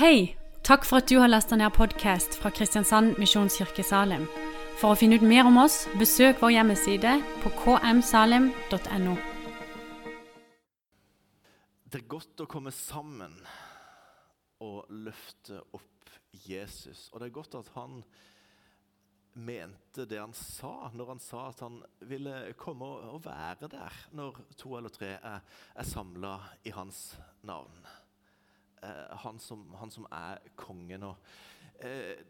Hei! Takk for at du har lasta ned podkast fra Kristiansand Misjonskirke Salim. For å finne ut mer om oss, besøk vår hjemmeside på kmsalim.no. Det er godt å komme sammen og løfte opp Jesus. Og det er godt at han mente det han sa, når han sa at han ville komme og være der når to eller tre er, er samla i hans navn. Eh, han, som, han, som, er kongen. Og, eh,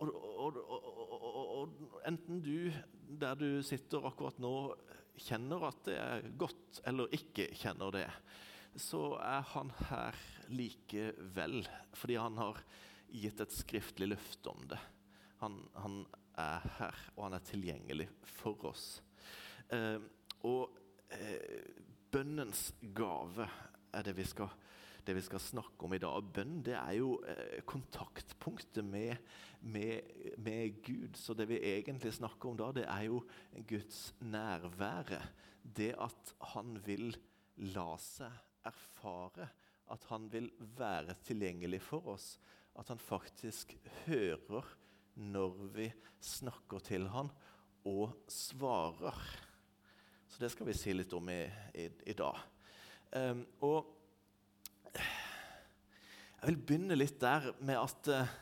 og, og, og, enten du der du sitter akkurat nå, kjenner at det er godt, eller ikke kjenner det, så er han her likevel, fordi han har gitt et skriftlig løfte om det. Han, han, er her, og han er tilgjengelig for oss. Eh, og eh, bønnens gave er det vi, skal, det vi skal snakke om i dag. Bønn det er jo eh, kontaktpunktet med, med, med, Gud. Så det vi egentlig snakker om da, det er jo Guds nærvære. Det at han vil la seg erfare. At han vil være tilgjengelig for oss. At han faktisk hører når vi snakker til han og svarer. Så det skal vi si litt om i, i, i dag. Um, og jeg vil begynne litt der med at uh,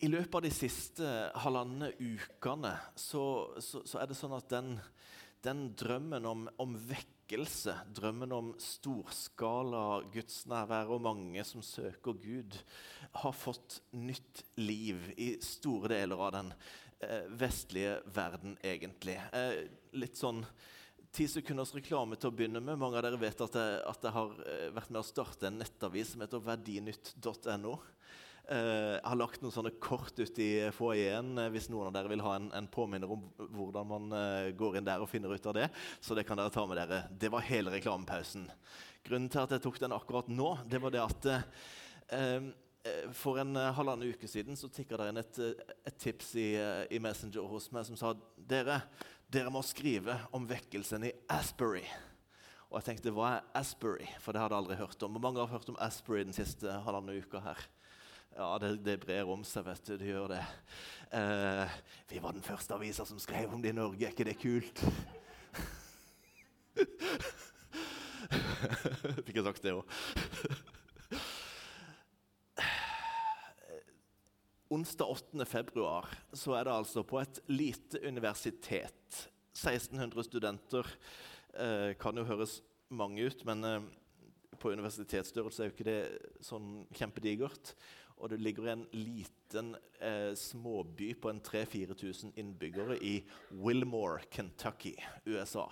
i løpet av de siste halvanne ukene så, så, så, er det sånn at den, den drømmen om, om vekk drømmen om storskala gudsnærvær og mange som søker Gud, har fått nytt liv i store deler av den eh, vestlige verden, egentlig. Eh, litt sånn ti sekunders reklame til å begynne med. Mange av dere vet at jeg, at jeg har eh, vært med å starte en nettavis som heter verdinytt.no. Uh, jeg har lagt noen sånne kort ut i foajeen uh, hvis noen av dere vil ha en, en påminner om hvordan man går inn der og finner ut av det. Så det kan dere ta med dere. Det var hele reklamepausen. Grunnen til at jeg tok den akkurat nå, det var det at for en halvannen uke siden så tikka det inn et, et tips i, i, Messenger hos meg som sa dere, dere må skrive om vekkelsen i Asbury. Og jeg tenkte, hva er Asbury? For det hadde jeg aldri hørt om. Og mange har hørt om Asbury den siste halvannen uka her. Ja, det, det, brer om seg, vet du. Det gjør det. Eh, vi var den første avisa som skrev om det i Norge. Er ikke det kult? Fikk jeg sagt det òg? Onsdag 8. februar så er det altså på et lite universitet. 1600 studenter. Eh, kan jo høres mange ut, men eh, på universitetsstørrelse er jo ikke det sånn kjempedigert. Og det ligger i en liten eh, småby på en 3000-4000 innbyggere i Wilmore, Kentucky, USA.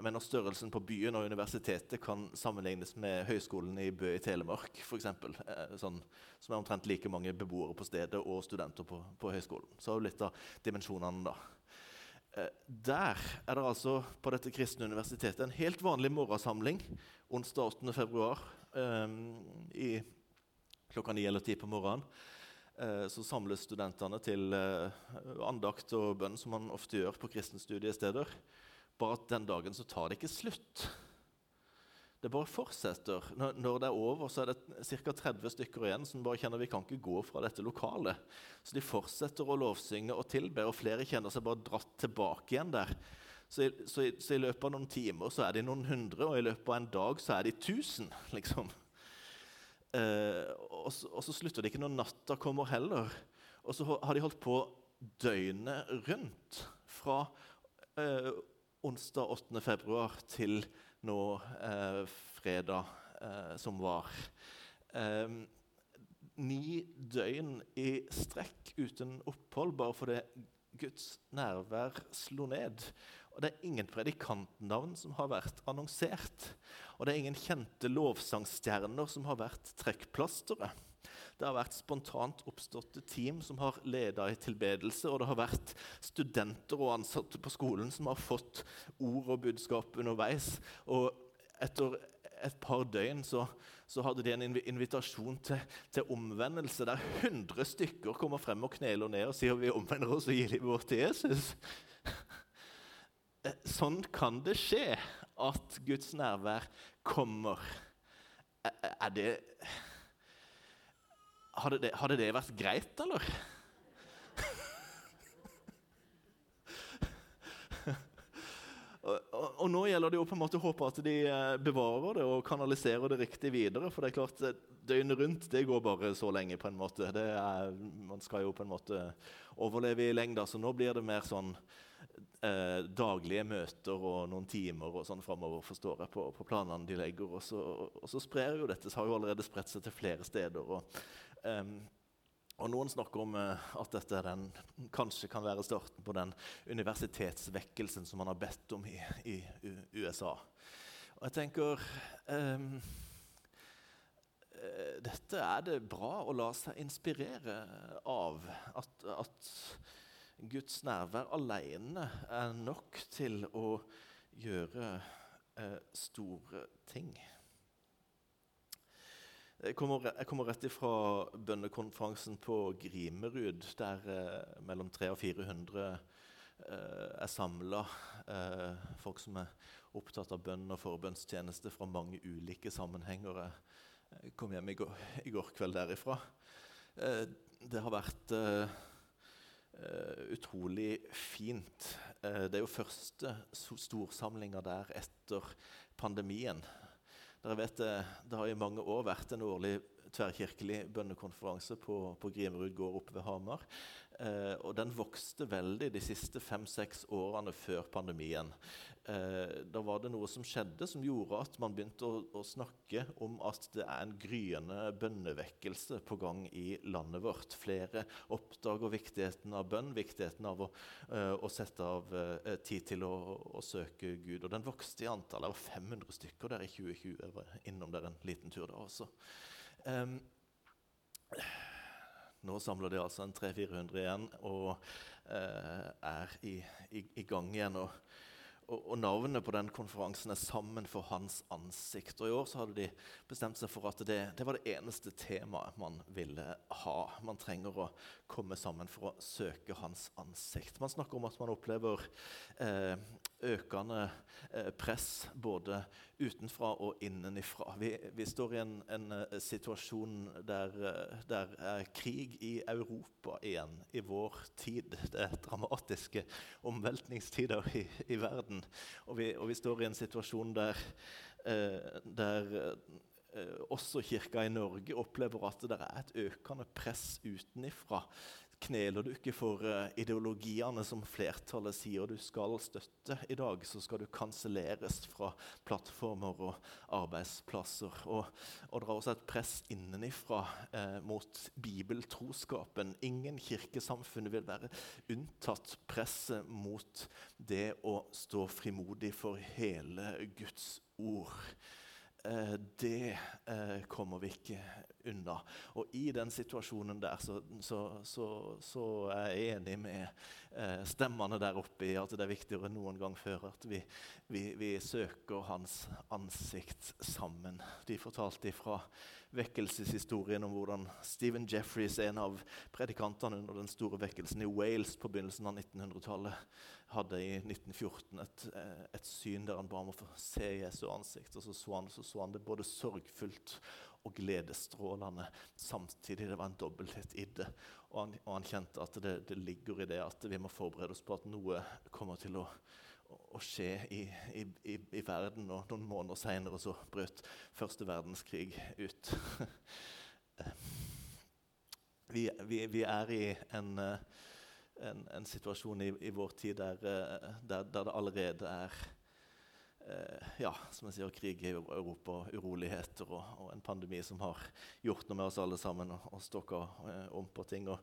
Jeg mener Størrelsen på byen og universitetet kan sammenlignes med Høgskolen i Bø i Telemark, f.eks. Eh, sånn, som er omtrent like mange beboere på stedet og studenter på, på høyskolen. Så litt av dimensjonene, da. Eh, der er det altså på dette kristne universitetet en helt vanlig morgensamling onsdag 8. februar um, i klokka ni eller ti på morgenen. Eh, så samles studentene til andakt og bønn, som man ofte gjør på kristenstudiesteder. Bare at den dagen så tar det ikke slutt. Det bare fortsetter. Når det er over, så er det ca. 30 stykker igjen som bare kjenner vi kan ikke gå fra dette lokalet. Så de fortsetter å lovsynge og tilbe, og flere kjenner seg bare dratt tilbake igjen der. Så i, så, i, så i, løpet av noen timer så er de noen hundre, og i løpet av en dag så er de tusen. liksom. Eh, og, så, og, så, slutter det ikke når natta kommer heller. Og så har de holdt på døgnet rundt. Fra eh, onsdag 8. februar til nå eh, fredag eh, som var. Eh, ni døgn i strekk uten opphold bare fordi Guds nærvær slo ned. Og det er ingen predikantnavn som har vært annonsert. Og det er ingen kjente lovsangstjerner som har vært trekkplasteret. Det har vært spontant oppståtte team som har leda i tilbedelse, og det har vært studenter og ansatte på skolen som har fått ord og budskap underveis. Og etter et par døgn så, så hadde de en invitasjon til, til, omvendelse, der 100 stykker kommer frem og kneler ned og sier vi omvender oss og gir livet vårt til Jesus. Eh, sånn kan det skje at Guds nærvær kommer. Er, er det hadde, det hadde det vært greit, eller? Og, og, nå gjelder det jo på en måte å håpe at de eh, bevarer det og kanaliserer det riktig videre. For det er klart, eh, døgnet rundt det går bare så lenge. på en måte. Er, man skal jo på en måte overleve i lengda, så nå blir det mer sånn eh, daglige møter og noen timer og sånn framover, forstår jeg, på, på, planene de legger. Og så, og, så sprer jo dette, så har jo allerede spredt seg til flere steder. og um, og Noen snakker om uh, at dette den, kanskje kan være starten på den universitetsvekkelsen som man har bedt om i, i USA. Og jeg tenker um, Dette er det bra å la seg inspirere av. At, at Guds nærvær alene er nok til å gjøre uh, store ting. Jeg kommer, jeg kommer rett ifra bønnekonferansen på Grimerud, der eh, mellom 300 og 400 eh, er samla. Eh, folk som er opptatt av bønn og forbønnstjeneste fra mange ulike sammenhenger. Jeg kom hjem i går, i går kveld derifra. Eh, det har vært eh, eh, utrolig fint. det er jo første storsamlinga der etter pandemien. Dere vet, eh, Det har i mange år vært en årlig tverrkirkelig bønnekonferanse på, på Grimerud gård oppe ved Hamar. Eh, og den vokste veldig de siste fem-seks årene før pandemien. Eh, da var det noe som skjedde som gjorde at man begynte å, å, snakke om at det er en gryende bønnevekkelse på gang i landet vårt. Flere oppdager viktigheten av bønn, viktigheten av å, eh, å sette av eh, tid til å, å, søke Gud. Og den vokste i antall. Det var 500 stykker der i 2020. Jeg var innom der en liten tur da også. Um, nå samler de altså en 300-400 igjen og eh, er i, i, i, gang igjen. og og, navnet på den konferansen er 'Sammen for hans ansikt'. Og I år så hadde de bestemt seg for at det, det, var det eneste temaet man ville ha. Man trenger å komme sammen for å søke hans ansikt. Man snakker om at man opplever eh, økende eh, press både utenfra og innenifra. Vi, vi står i en, en uh, situasjon der uh, det er krig i Europa igjen i vår tid. Det er dramatiske omveltningstider i, i verden. Og vi, og vi, står i en situasjon der, der også kirka i Norge opplever at det er et økende press utenifra kneler du ikke for uh, ideologiene som flertallet sier du skal støtte i dag, så skal du kanselleres fra plattformer og arbeidsplasser. Og, og er også et press innenifra eh, mot bibeltroskapen. Ingen kirkesamfunn vil være unntatt presset mot det å stå frimodig for hele Guds ord. Eh, det eh, kommer vi ikke unna. Og i den situasjonen der så, så, så, så er jeg enig med eh, stemmene der oppe i at det er viktigere enn noen gang før at vi, vi, vi søker hans ansikt sammen. De fortalte fra vekkelseshistorien om hvordan Stephen Jeffreys, en av predikantene under den store vekkelsen i Wales på begynnelsen av 1900-tallet, hadde i 1914 et, eh, et, syn der han ba om å få se Jesu ansikt. Og så så han, så så han det både sorgfullt og gledesstrålende samtidig. Det var en dobbelthet i det. Og han, og han kjente at det, det, ligger i det at vi må forberede oss på at noe kommer til å, å skje i, i, i, i, verden. Og noen måneder seinere så brøt første verdenskrig ut. vi, vi, vi, er i en en, en situasjon i, i, vår tid der, eh, der, der det allerede er eh, ja, som jeg sier, krig i Europa, uroligheter og, og, en pandemi som har gjort noe med oss alle sammen og, og stokka eh, om på ting. Og,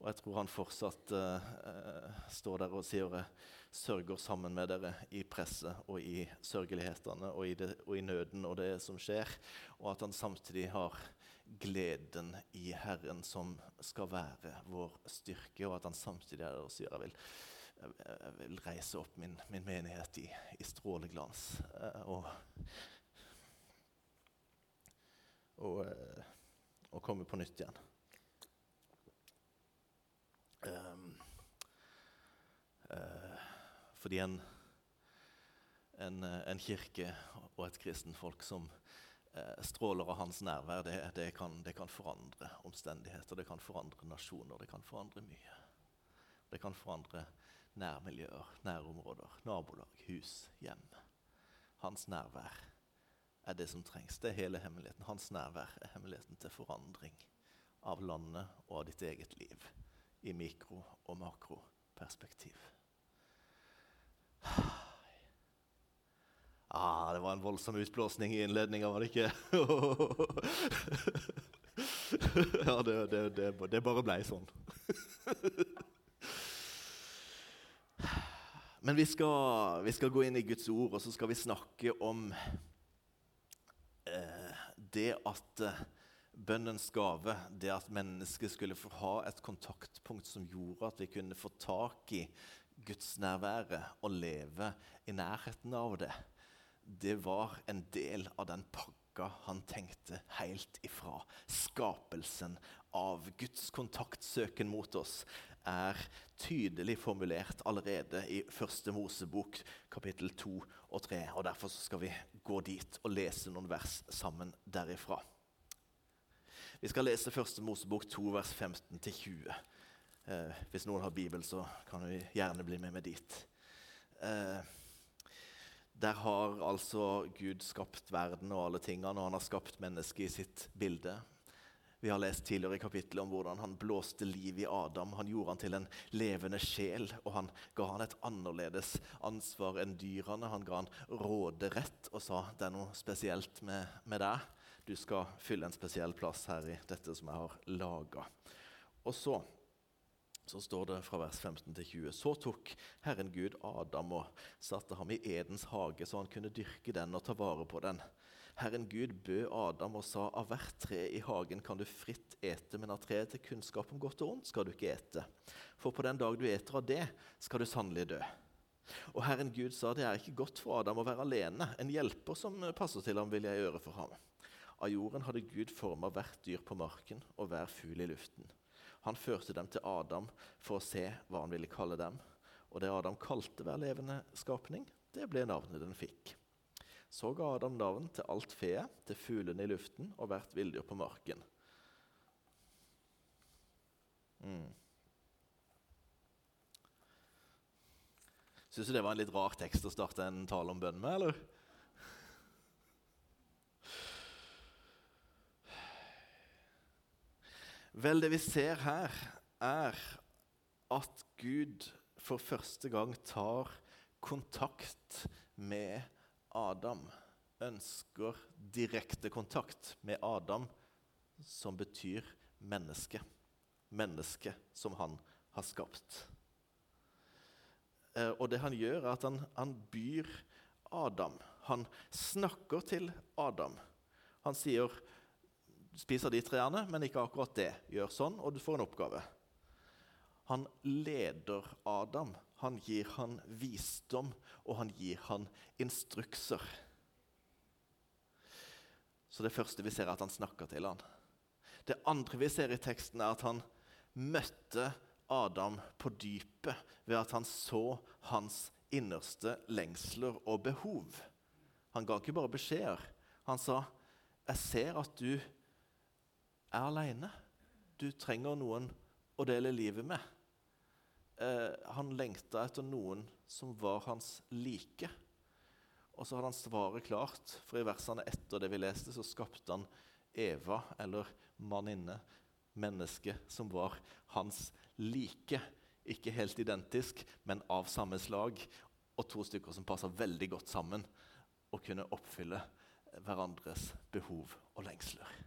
og, jeg tror han fortsatt eh, står der og sier eh, sørger sammen med dere i presset og i sørgelighetene og i, det, og i nøden og det som skjer, og at han samtidig har gleden i Herren som skal være vår styrke, og at han samtidig er der og sier jeg vil, jeg vil reise opp min, min menighet i, i stråleglans. Eh, og, og, eh, og, komme på nytt igjen. Um, uh, fordi en, en, en kirke og et kristenfolk som uh, stråler av hans nærvær, det, det, kan, det, kan, forandre omstendigheter, det kan forandre nasjoner, det kan forandre mye. Det kan forandre nærmiljøer, nærområder, nabolag, hus, hjem. Hans nærvær er det som trengs. Det er hele hemmeligheten. Hans nærvær er hemmeligheten til forandring av landet og av ditt eget liv i mikro- og makroperspektiv. Ah, det var en voldsom utblåsning i innledninga, var det ikke? ja, det, det, det, det bare blei sånn. Men vi skal, vi skal, gå inn i Guds ord, og så skal vi snakke om eh, det at eh, bønnens gave, det at mennesket skulle få ha et kontaktpunkt som gjorde at vi kunne få tak i gudsnærværet og leve i nærheten av det, det var en del av den pakka han tenkte helt ifra. Skapelsen av Guds kontaktsøken mot oss er tydelig formulert allerede i første Mosebok, kapittel 2 og 3. Og Derfor skal vi gå dit og lese noen vers sammen derifra. Vi skal lese første Mosebok 2, vers 15-20. Eh, hvis noen har Bibel, så kan vi gjerne bli med meg dit. Eh, der har altså Gud skapt verden og alle tingene, og han har skapt mennesket i sitt bilde. Vi har lest tidligere i kapittelet om hvordan han blåste liv i Adam. Han gjorde han til en levende sjel, og han ga han et annerledes ansvar enn dyrene. Han ga han råderett og sa det er noe spesielt med, med deg. Du skal fylle en spesiell plass her i dette som jeg har laga. Og så, så står det fra vers 15 til 20.: Så tok Herren Gud Adam og satte ham i Edens hage, så han kunne dyrke den og ta vare på den. Herren Gud bød Adam og sa, av hvert tre i hagen kan du fritt ete, men av treet til kunnskap om godt og ondt skal du ikke ete. For på den dag du eter av det, skal du sannelig dø. Og Herren Gud sa, det er ikke godt for Adam å være alene. En hjelper som passer til ham, vil jeg gjøre for ham. Av jorden hadde Gud forma hvert dyr på marken og hver fugl i luften. Han førte dem til Adam for å se hva han ville kalle dem. Og det Adam kalte hver levende skapning, det ble navnet den fikk. Så ga Adam navn til alt feet, til fuglene i luften og hvert villdyr på marken. Mm. Syns du det var en litt rar tekst å starte en tale om bønn med, eller? Vel, det vi ser her, er at Gud for første gang tar kontakt med Adam ønsker direkte kontakt med Adam, som betyr menneske. Menneske som han har skapt. Eh, og det han gjør, er at han, han byr Adam. Han snakker til Adam. Han sier spiser de trærne, men ikke akkurat det. Gjør sånn, og du får en oppgave. Han leder Adam. Han gir han visdom, og han gir han instrukser. Så det første vi ser, er at han snakker til han. Det andre vi ser i teksten, er at han møtte Adam på dypet ved at han så hans innerste lengsler og behov. Han ga ikke bare beskjeder. Han sa, 'Jeg ser at du er aleine. Du trenger noen å dele livet med.' Eh, han lengta etter noen som var hans like. Og så hadde han svaret klart, for i versene etter det vi leste, så skapte han Eva, eller manninne, menneske, som var hans like. Ikke helt identisk, men av samme slag. Og to stykker som passer veldig godt sammen og kunne oppfylle hverandres behov og lengsler.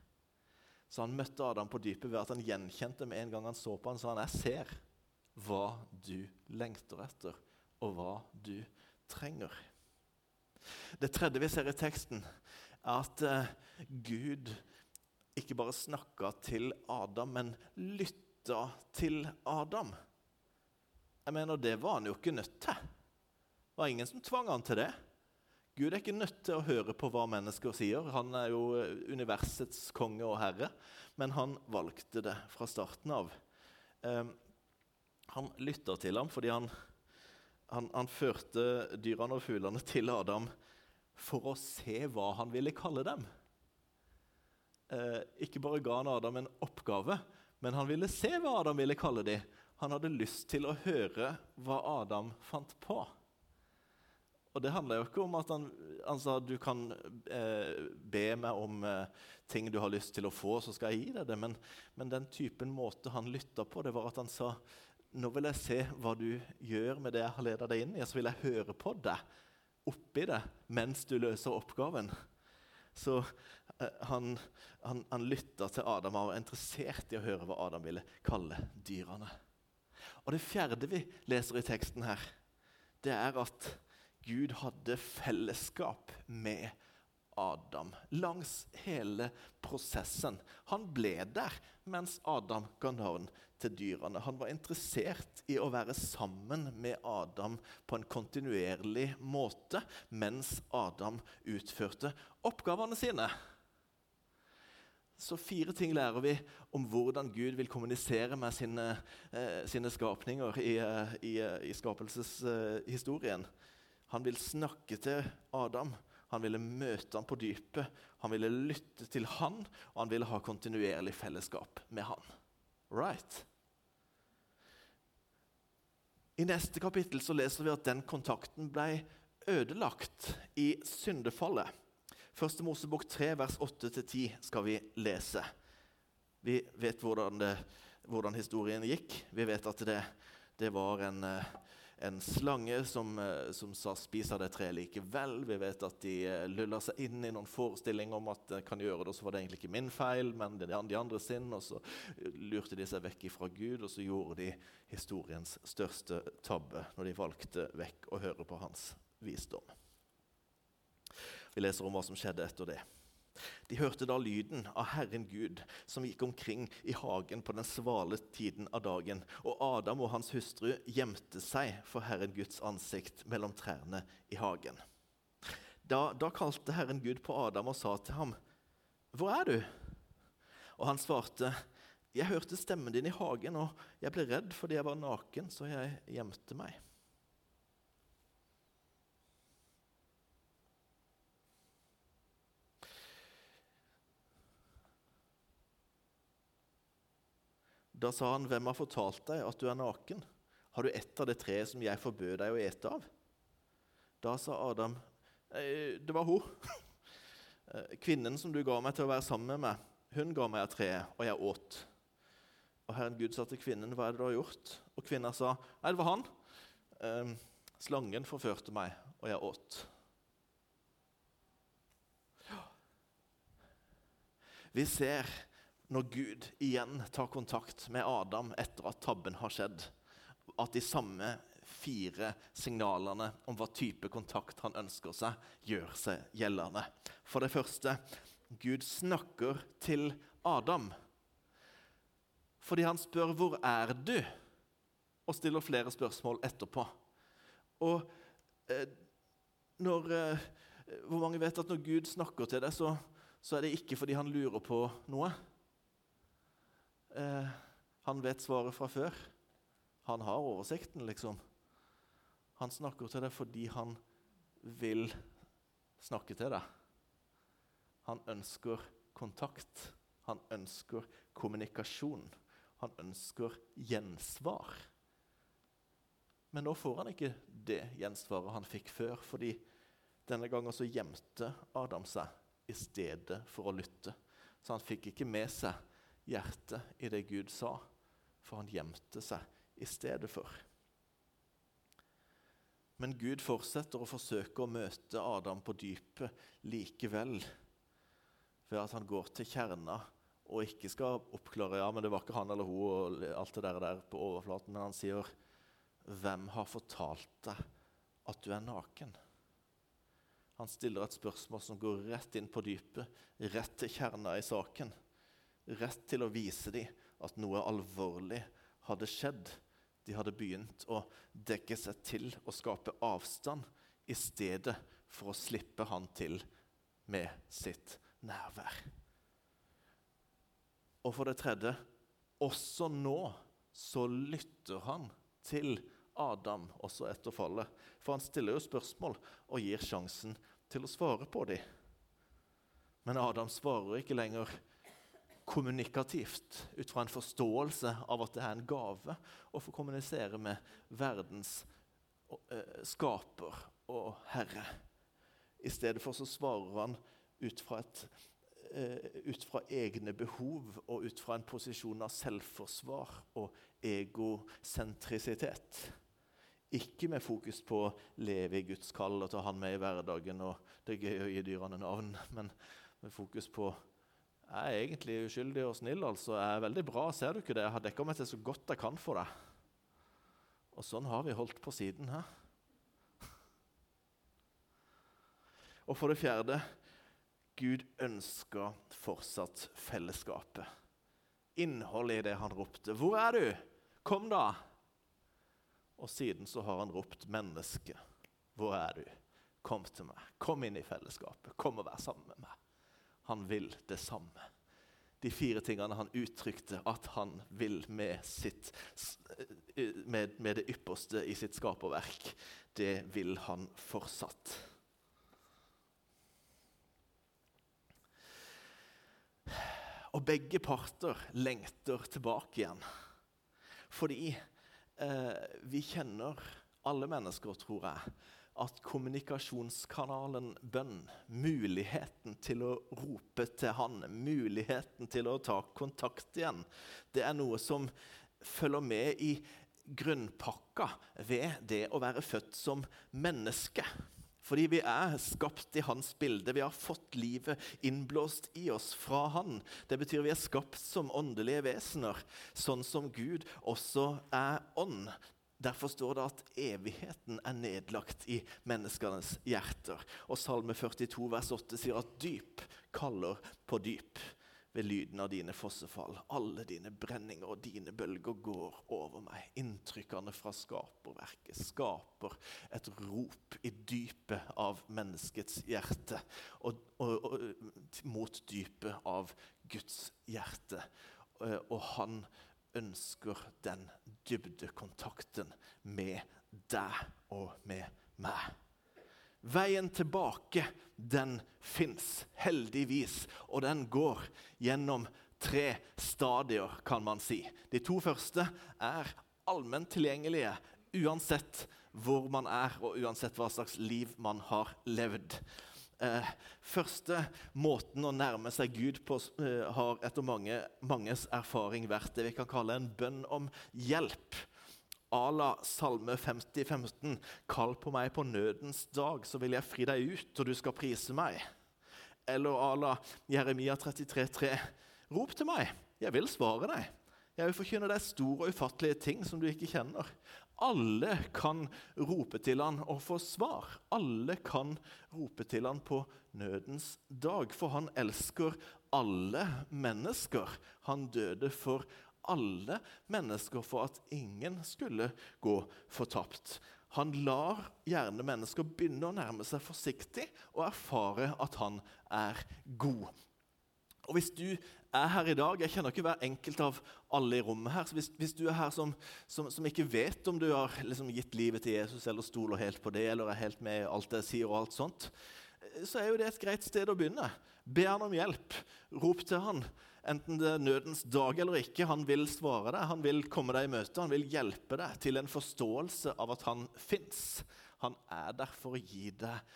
Så han møtte Adam på dypet ved at han gjenkjente med en gang han så på han sa han, jeg ser hva du lengter etter, og hva du trenger. Det tredje vi ser i teksten, er at uh, Gud ikke bare snakka til Adam, men lytta til Adam. Jeg mener, Det var han jo ikke nødt til. Det var ingen som tvang han til det. Gud er ikke nødt til å høre på hva mennesker sier. Han er jo universets konge og herre. Men han valgte det fra starten av. Han lytta til ham fordi han, han, han førte dyrene og fuglene til Adam for å se hva han ville kalle dem. eh, ikke bare ga han Adam en oppgave, men han ville se hva Adam ville kalle dem. Han hadde lyst til å høre hva Adam fant på. Og det handler jo ikke om at han, han sa du kan eh, be meg om eh, ting du har lyst til å få, så skal jeg gi deg det. Men, men den typen måte han lytta på, det var at han sa nå vil jeg se hva du gjør med det jeg har leda deg inn i, og så vil jeg høre på deg oppi det mens du løser oppgaven. Så eh, han, han, han lytta til Adam og var interessert i å høre hva Adam ville kalle dyrene. Og Det fjerde vi leser i teksten her, det er at Gud hadde fellesskap med Adam langs hele prosessen. Han ble der mens Adam ga navn til dyrene. Han var interessert i å være sammen med Adam på en kontinuerlig måte mens Adam utførte oppgavene sine. Så fire ting lærer vi om hvordan Gud vil kommunisere med sine, eh, sine skapninger i, eh, i, eh, i skapelseshistorien. Han vil snakke til Adam. Han ville møte ham på dypet. Han ville lytte til han, og han ville ha kontinuerlig fellesskap med han. Right. I neste kapittel så leser vi at den kontakten ble ødelagt i syndefallet. Første Mosebok 3, vers 8-10 skal vi lese. Vi vet hvordan, det, hvordan, historien gikk. Vi vet at det, det var en, en slange som, som, sa 'spis av det treet likevel'. Vi vet at de lulla seg inn i noen forestillinger om at de kan gjøre det, og så var det egentlig ikke min feil, men de andre sin. Og så lurte de seg vekk fra Gud, og så gjorde de historiens største tabbe når de valgte vekk å høre på hans visdom. Vi leser om hva som skjedde etter det. De hørte da lyden av Herren Gud som gikk omkring i hagen på den svale tiden av dagen, og Adam og hans hustru gjemte seg for Herren Guds ansikt mellom trærne i hagen. Da, da kalte Herren Gud på Adam og sa til ham, 'Hvor er du?' Og han svarte, 'Jeg hørte stemmen din i hagen, og jeg ble redd fordi jeg var naken, så jeg gjemte meg.' Da sa han, 'Hvem har fortalt deg at du er naken? Har du ett av det treet som jeg forbød deg å ete av?' Da sa Adam, 'Det var hun. Kvinnen som du ga meg til å være sammen med, hun ga meg av treet, og jeg åt.' Og Herren Gud sa til kvinnen, 'Hva er det du har gjort?' Og kvinna sa, 'Nei, det var han. Eh, slangen forførte meg, og jeg åt.' Vi ser når Gud igjen tar kontakt med Adam etter at tabben har skjedd, at de samme fire signalene om hva type kontakt han ønsker seg, gjør seg gjeldende. For det første Gud snakker til Adam fordi han spør 'Hvor er du?' og stiller flere spørsmål etterpå. Og eh, når, eh, Hvor mange vet at når Gud snakker til deg, så, så er det ikke fordi han lurer på noe? Eh, han vet svaret fra før. Han har oversikten, liksom. Han snakker til deg fordi han vil snakke til deg. Han ønsker kontakt. Han ønsker kommunikasjon. Han ønsker gjensvar. Men nå får han ikke det gjensvaret han fikk før, fordi denne gangen så gjemte Adam seg i stedet for å lytte. Så han fikk ikke med seg hjertet i det Gud sa, for han gjemte seg i stedet for. Men Gud fortsetter å forsøke å møte Adam på dypet likevel, ved at han går til kjerna og ikke skal oppklare ja, men det var ikke han eller hun og alt det der, der på overflaten, men han sier, 'Hvem har fortalt deg at du er naken?' Han stiller et spørsmål som går rett inn på dypet, rett til kjerna i saken rett til å vise dem at noe alvorlig hadde skjedd. De hadde begynt å dekke seg til og skape avstand i stedet for å slippe han til med sitt nærvær. Og for det tredje også nå så lytter han til Adam også etter fallet. For han stiller jo spørsmål og gir sjansen til å svare på dem. Men Adam svarer ikke lenger kommunikativt, ut fra en forståelse av at det er en gave å få kommunisere med verdens eh, skaper og herre. I stedet for så svarer han ut fra, et, eh, ut fra egne behov og ut fra en posisjon av selvforsvar og egosentrisitet. Ikke med fokus på å leve i Guds kall og ta Han med i hverdagen. og Det er å gi dyrene navn, men med fokus på jeg er egentlig uskyldig og snill. altså. Jeg er veldig bra, ser du ikke det? Jeg har dekka meg til så godt jeg kan for deg. Og sånn har vi holdt på siden her. Og for det fjerde Gud ønsker fortsatt fellesskapet. Innholdet i det han ropte. 'Hvor er du? Kom, da!' Og siden så har han ropt 'Menneske, hvor er du? Kom til meg. Kom inn i fellesskapet. Kom og vær sammen med meg.' Han vil det samme. De fire tingene han uttrykte at han vil med, sitt, med, med det ypperste i sitt skaperverk, det vil han fortsatt. Og begge parter lengter tilbake igjen. Fordi eh, vi kjenner, alle mennesker, tror jeg, at kommunikasjonskanalen bønn, muligheten til å rope til Han, muligheten til å ta kontakt igjen, det er noe som følger med i grunnpakka ved det å være født som menneske. Fordi vi er skapt i hans bilde. Vi har fått livet innblåst i oss fra han. Det betyr vi er skapt som åndelige vesener, sånn som Gud også er ånd. Derfor står det at evigheten er nedlagt i menneskenes hjerter. Og Salme 42 vers 8 sier at dyp kaller på dyp ved lyden av dine fossefall. Alle dine brenninger og dine bølger går over meg. Inntrykkene fra skaperverket skaper et rop i dypet av menneskets hjerte. Og, og, og mot dypet av Guds hjerte. Og han ønsker den dybdekontakten med deg og med meg. Veien tilbake, den fins heldigvis, og den går gjennom tre stadier, kan man si. De to første er allment tilgjengelige uansett hvor man er, og uansett hva slags liv man har levd. Eh, første måten å nærme seg Gud på eh, har etter mange, manges erfaring vært det vi kan kalle en bønn om hjelp. A la Salme 50, 15. Kall på meg på nødens dag, så vil jeg fri deg ut, og du skal prise meg. Eller a la Jeremia 33, 3. Rop til meg, jeg vil svare deg. Jeg vil forkynne deg store og ufattelige ting som du ikke kjenner. Alle kan rope til han og få svar. Alle kan rope til han på nødens dag, for han elsker alle mennesker. Han døde for alle mennesker for at ingen skulle gå fortapt. Han lar gjerne mennesker begynne å nærme seg forsiktig og erfare at han er god. Og Hvis du er her i dag Jeg kjenner ikke hver enkelt av alle i rommet her. så Hvis, hvis du er her som, som, som, ikke vet om du har liksom gitt livet til Jesus eller stoler helt på det, eller er helt med i alt jeg sier, og alt sånt, så er jo det et greit sted å begynne. Be han om hjelp. Rop til han. Enten det er nødens dag eller ikke. Han vil svare deg, han vil komme deg i møte, han vil hjelpe deg til en forståelse av at han fins. Han er der for å gi deg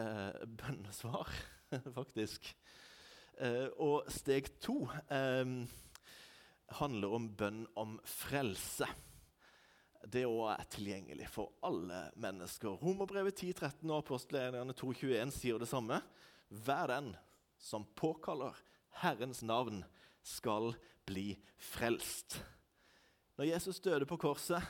eh, bønnesvar, faktisk. Eh, og steg to eh, handler om bønn om frelse. Det òg er tilgjengelig for alle mennesker. Romerbrevet 10-13 og apostelgjerningene 2.21 sier det samme. Hver den som påkaller Herrens navn, skal bli frelst. Når Jesus døde på korset,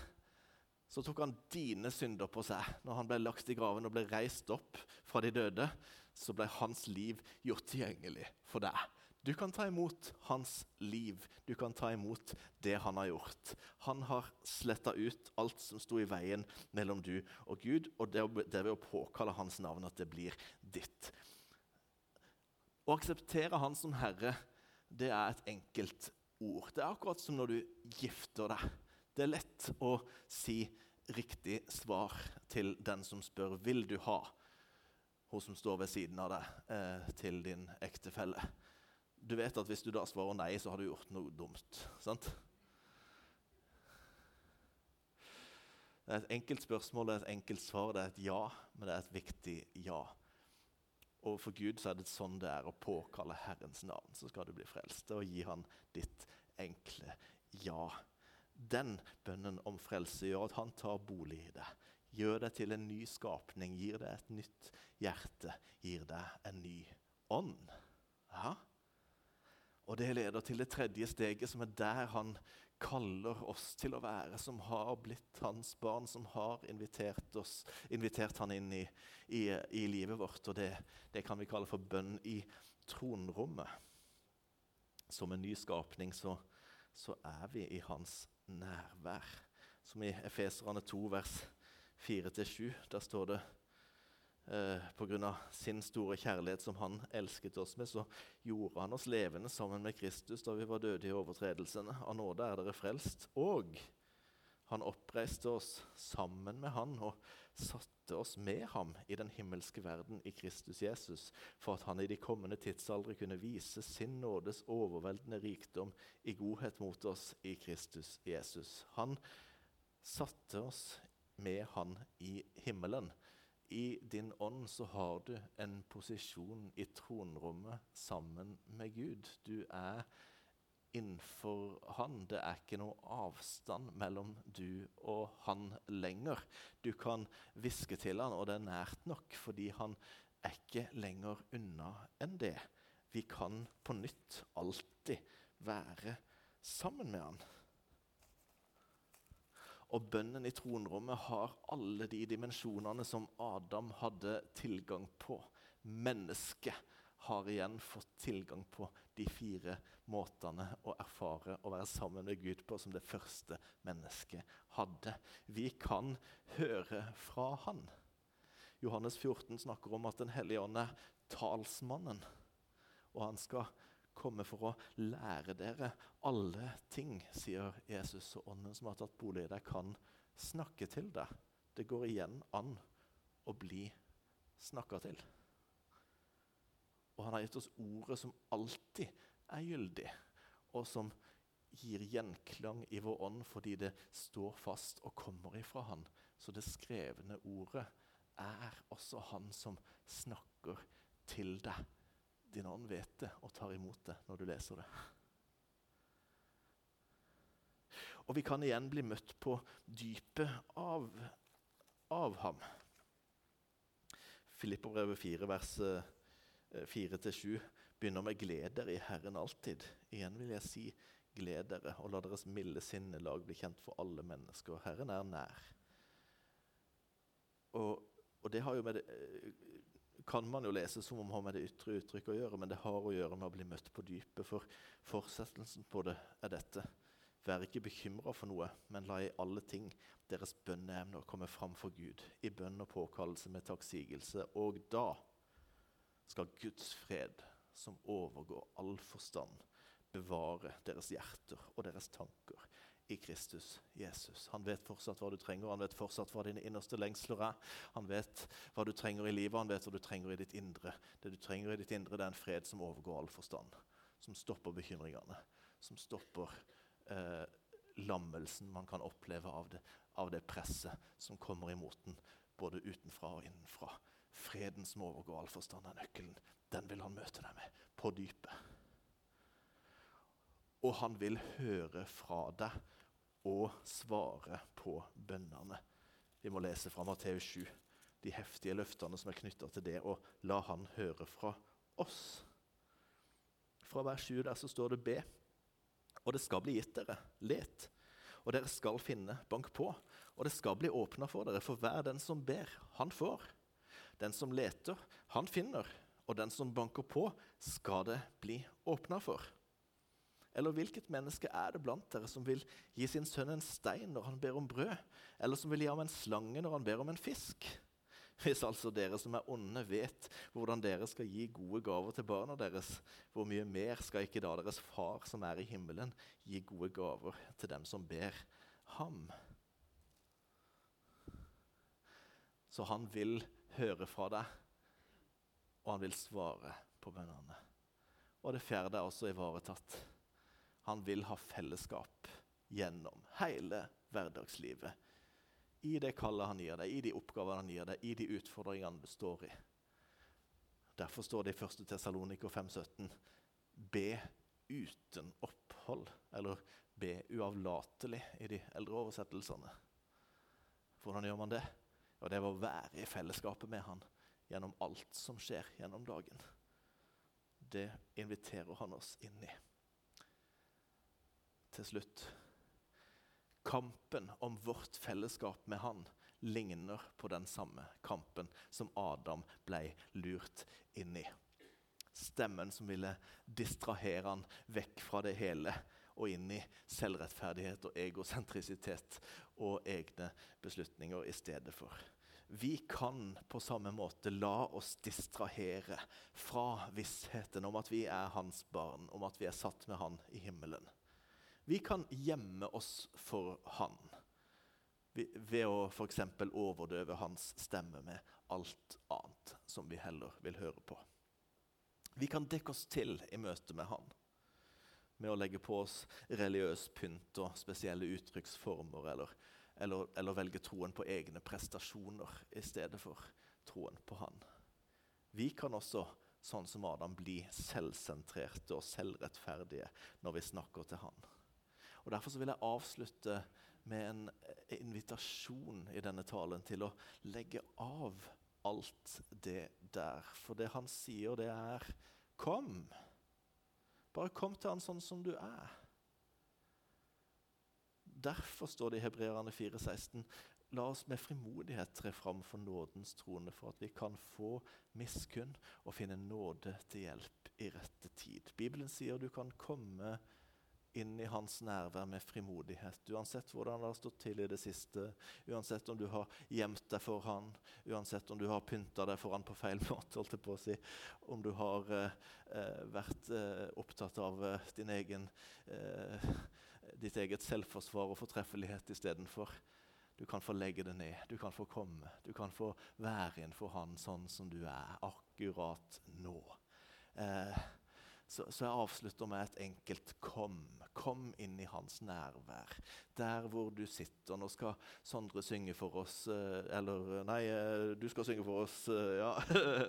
så tok han dine synder på seg. Når han ble lagt i graven og ble reist opp fra de døde, så ble hans liv gjort tilgjengelig for deg. Du kan ta imot hans liv. Du kan ta imot det han har gjort. Han har sletta ut alt som sto i veien mellom du og Gud, og det er ved å påkalle hans navn at det blir ditt. Å akseptere han som herre, det er et enkelt ord. Det er akkurat som når du gifter deg. Det er lett å si riktig svar til den som spør vil du ha hun som står ved siden av deg, eh, til din ektefelle. Du vet at hvis du da svarer nei, så har du gjort noe dumt. sant? Det er et enkelt spørsmål, det er et enkelt svar, det er et ja, men det er et viktig ja. Og for Gud så er det sånn det er å påkalle Herrens navn, så skal du bli frelst. Og gi han ditt enkle ja. Den bønnen om frelse gjør at han tar bolig i det. Gjør deg til en ny skapning, gir deg et nytt hjerte, gir deg en ny ånd. Ja? Og det leder til det tredje steget, som er der han kaller oss til å være, som har blitt hans barn, som har invitert, oss, invitert han inn i, i, i livet vårt. Og det, det, kan vi kalle for bønn i tronrommet. Som en ny skapning så, så er vi i hans nærvær. Som i Efeserane 2, vers 4-7. Der står det eh, Pga. sin store kjærlighet som han elsket oss med, så gjorde han oss levende sammen med Kristus da vi var døde i overtredelsene. Av nåde er dere frelst. Og han oppreiste oss sammen med han og satte oss med ham i den himmelske verden i Kristus Jesus, for at han i de kommende tidsaldre kunne vise sin nådes overveldende rikdom i godhet mot oss i Kristus Jesus. Han satte oss med han i himmelen i din ånd så har du en posisjon i tronrommet sammen med Gud. Du er innenfor Han. Det er ikke noe avstand mellom du og han lenger. Du kan hviske til han, og det er nært nok, fordi han er ikke lenger unna enn det. Vi kan på nytt alltid være sammen med han. Og bønnen i tronrommet har alle de dimensjonene som Adam hadde tilgang på. Mennesket har igjen fått tilgang på de fire måtene å erfare å være sammen med Gud på som det første mennesket hadde. Vi kan høre fra Han. Johannes 14 snakker om at Den hellige ånd er talsmannen. Og han skal komme for å lære dere alle ting, sier Jesus. Og ånden som har tatt bolig i deg, kan snakke til deg. Det går igjen an å bli snakka til. Og han har gitt oss ordet som alltid er gyldig, og som gir gjenklang i vår ånd fordi det står fast og kommer ifra han. Så det skrevne ordet er også han som snakker til deg din ånd vet det og tar imot det når du leser det. Og vi kan igjen bli møtt på dypet av, av ham. Filippobrevet 4, vers 4-7 eh, begynner med 'gled dere i Herren alltid'. Igjen vil jeg si 'gled dere', og la deres milde sinnelag bli kjent for alle mennesker. Herren er nær. Og, og det har jo med det, eh, kan man jo lese som om det har med det ytre uttrykket å gjøre, men det har å gjøre med å bli møtt på dypet. For fortsettelsen på det er dette. Vær ikke bekymra for noe, men la i alle ting deres bønneemner komme fram for Gud, i bønn og påkallelse med takksigelse. Og da skal Guds fred, som overgår all forstand, bevare deres hjerter og deres tanker i Kristus Jesus. Han vet fortsatt hva du trenger, han vet fortsatt hva dine innerste lengsler er. Han vet hva du trenger i livet, han vet hva du trenger i ditt indre. Det du trenger i ditt indre, det er en fred som overgår all forstand. Som stopper bekymringene. Som stopper eh, lammelsen man kan oppleve av det, av det presset som kommer imot den, både utenfra og innenfra. Freden som overgår all forstand, er nøkkelen. Den vil han møte deg med på dypet. Og han vil høre fra deg og svare på bønnene. Vi må lese fra Matteus 7, de heftige løftene som er knytta til det, og la han høre fra oss. Fra hver 7 der så står det 'be', og det skal bli gitt dere. Let, og dere skal finne. Bank på, og det skal bli åpna for dere. For hver den som ber, han får. Den som leter, han finner. Og den som banker på, skal det bli åpna for. Eller hvilket menneske er det blant dere som vil gi sin sønn en stein når han ber om brød, eller som vil gi ham en slange når han ber om en fisk? Hvis altså dere som er onde, vet hvordan dere skal gi gode gaver til barna deres, hvor mye mer skal ikke da deres far som er i himmelen, gi gode gaver til dem som ber ham? Så han vil høre fra deg, og han vil svare på bønnene. Og det fjerde er også ivaretatt. Han vil ha fellesskap gjennom hele hverdagslivet. I det kallet han gir deg, i de oppgavene han gir deg, i de utfordringene du står i. Derfor står det i 1. Tessaloniker 5,17.: Be uten opphold, eller be uavlatelig i de eldre oversettelsene. Hvordan gjør man det? Og det er å være i fellesskapet med han gjennom alt som skjer gjennom dagen. Det inviterer han oss inn i. Til slutt Kampen om vårt fellesskap med han ligner på den samme kampen som Adam ble lurt inn i. Stemmen som ville distrahere han vekk fra det hele og inn i selvrettferdighet og egosentrisitet og egne beslutninger i stedet for. Vi kan på samme måte la oss distrahere fra vissheten om at vi er hans barn, om at vi er satt med han i himmelen. Vi kan gjemme oss for han ved å f.eks. overdøve hans stemme med alt annet som vi heller vil høre på. Vi kan dekke oss til i møte med han med å legge på oss religiøs pynt og spesielle uttrykksformer, eller, eller, eller velge troen på egne prestasjoner i stedet for troen på Han. Vi kan også, sånn som Adam, bli selvsentrerte og selvrettferdige når vi snakker til Han. Og Derfor vil jeg avslutte med en invitasjon i denne talen til å legge av alt det der. For det han sier, det er 'kom'. Bare kom til han sånn som du er. Derfor står det i Hebreerne 4,16.: La oss med frimodighet tre fram for nådens trone, for at vi kan få miskunn og finne nåde til hjelp i rette tid. Bibelen sier du kan komme inn i hans nærvær med frimodighet. Uansett hvordan det har stått til i det siste, uansett om du har gjemt deg for han, uansett om du har pynta deg for han på feil måte, holdt jeg på å si, om du har eh, eh vært eh, opptatt av eh, din egen, eh, ditt eget selvforsvar og fortreffelighet istedenfor. Du kan få legge det ned, du kan få komme, du kan få være innenfor han sånn som du er akkurat nå. Eh, så, så, jeg avslutter med et enkelt 'kom'. Kom inn i hans nærvær. Der hvor du sitter. Nå skal Sondre synge for oss. Eh, eller nei, eh, du skal synge for oss. Eh, ja.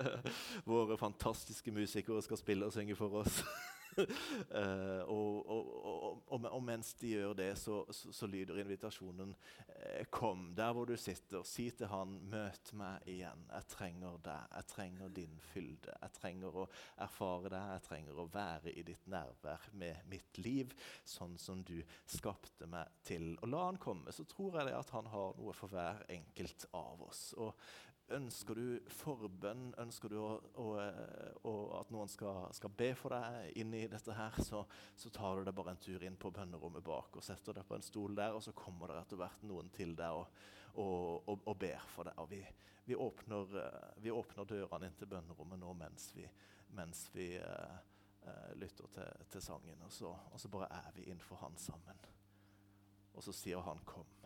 Våre fantastiske musikere skal spille og synge for oss. uh, og, og, og, og, mens de gjør det, så, så, så lyder invitasjonen uh, Kom der hvor du sitter. Si til han, møt meg igjen. Jeg trenger deg. Jeg trenger din fylde. Jeg trenger å erfare deg. Jeg trenger å være i ditt nærvær med mitt liv, sånn som du skapte meg til. Og la han komme, så tror jeg det at han har noe for hver enkelt av oss. Og Ønsker du forbønn, ønsker du å, å, å, at noen skal, skal, be for deg inn i dette, her, så, så, tar du deg bare en tur inn på bønnerommet bak og setter deg på en stol der, og så kommer det etter hvert noen til deg og, og, og ber for deg. Og vi, vi, åpner, vi, åpner, dørene inn til bønnerommet nå mens vi, mens vi uh, uh, lytter til, til sangen, og så, og så bare er vi innenfor Han sammen. Og så sier han 'kom'.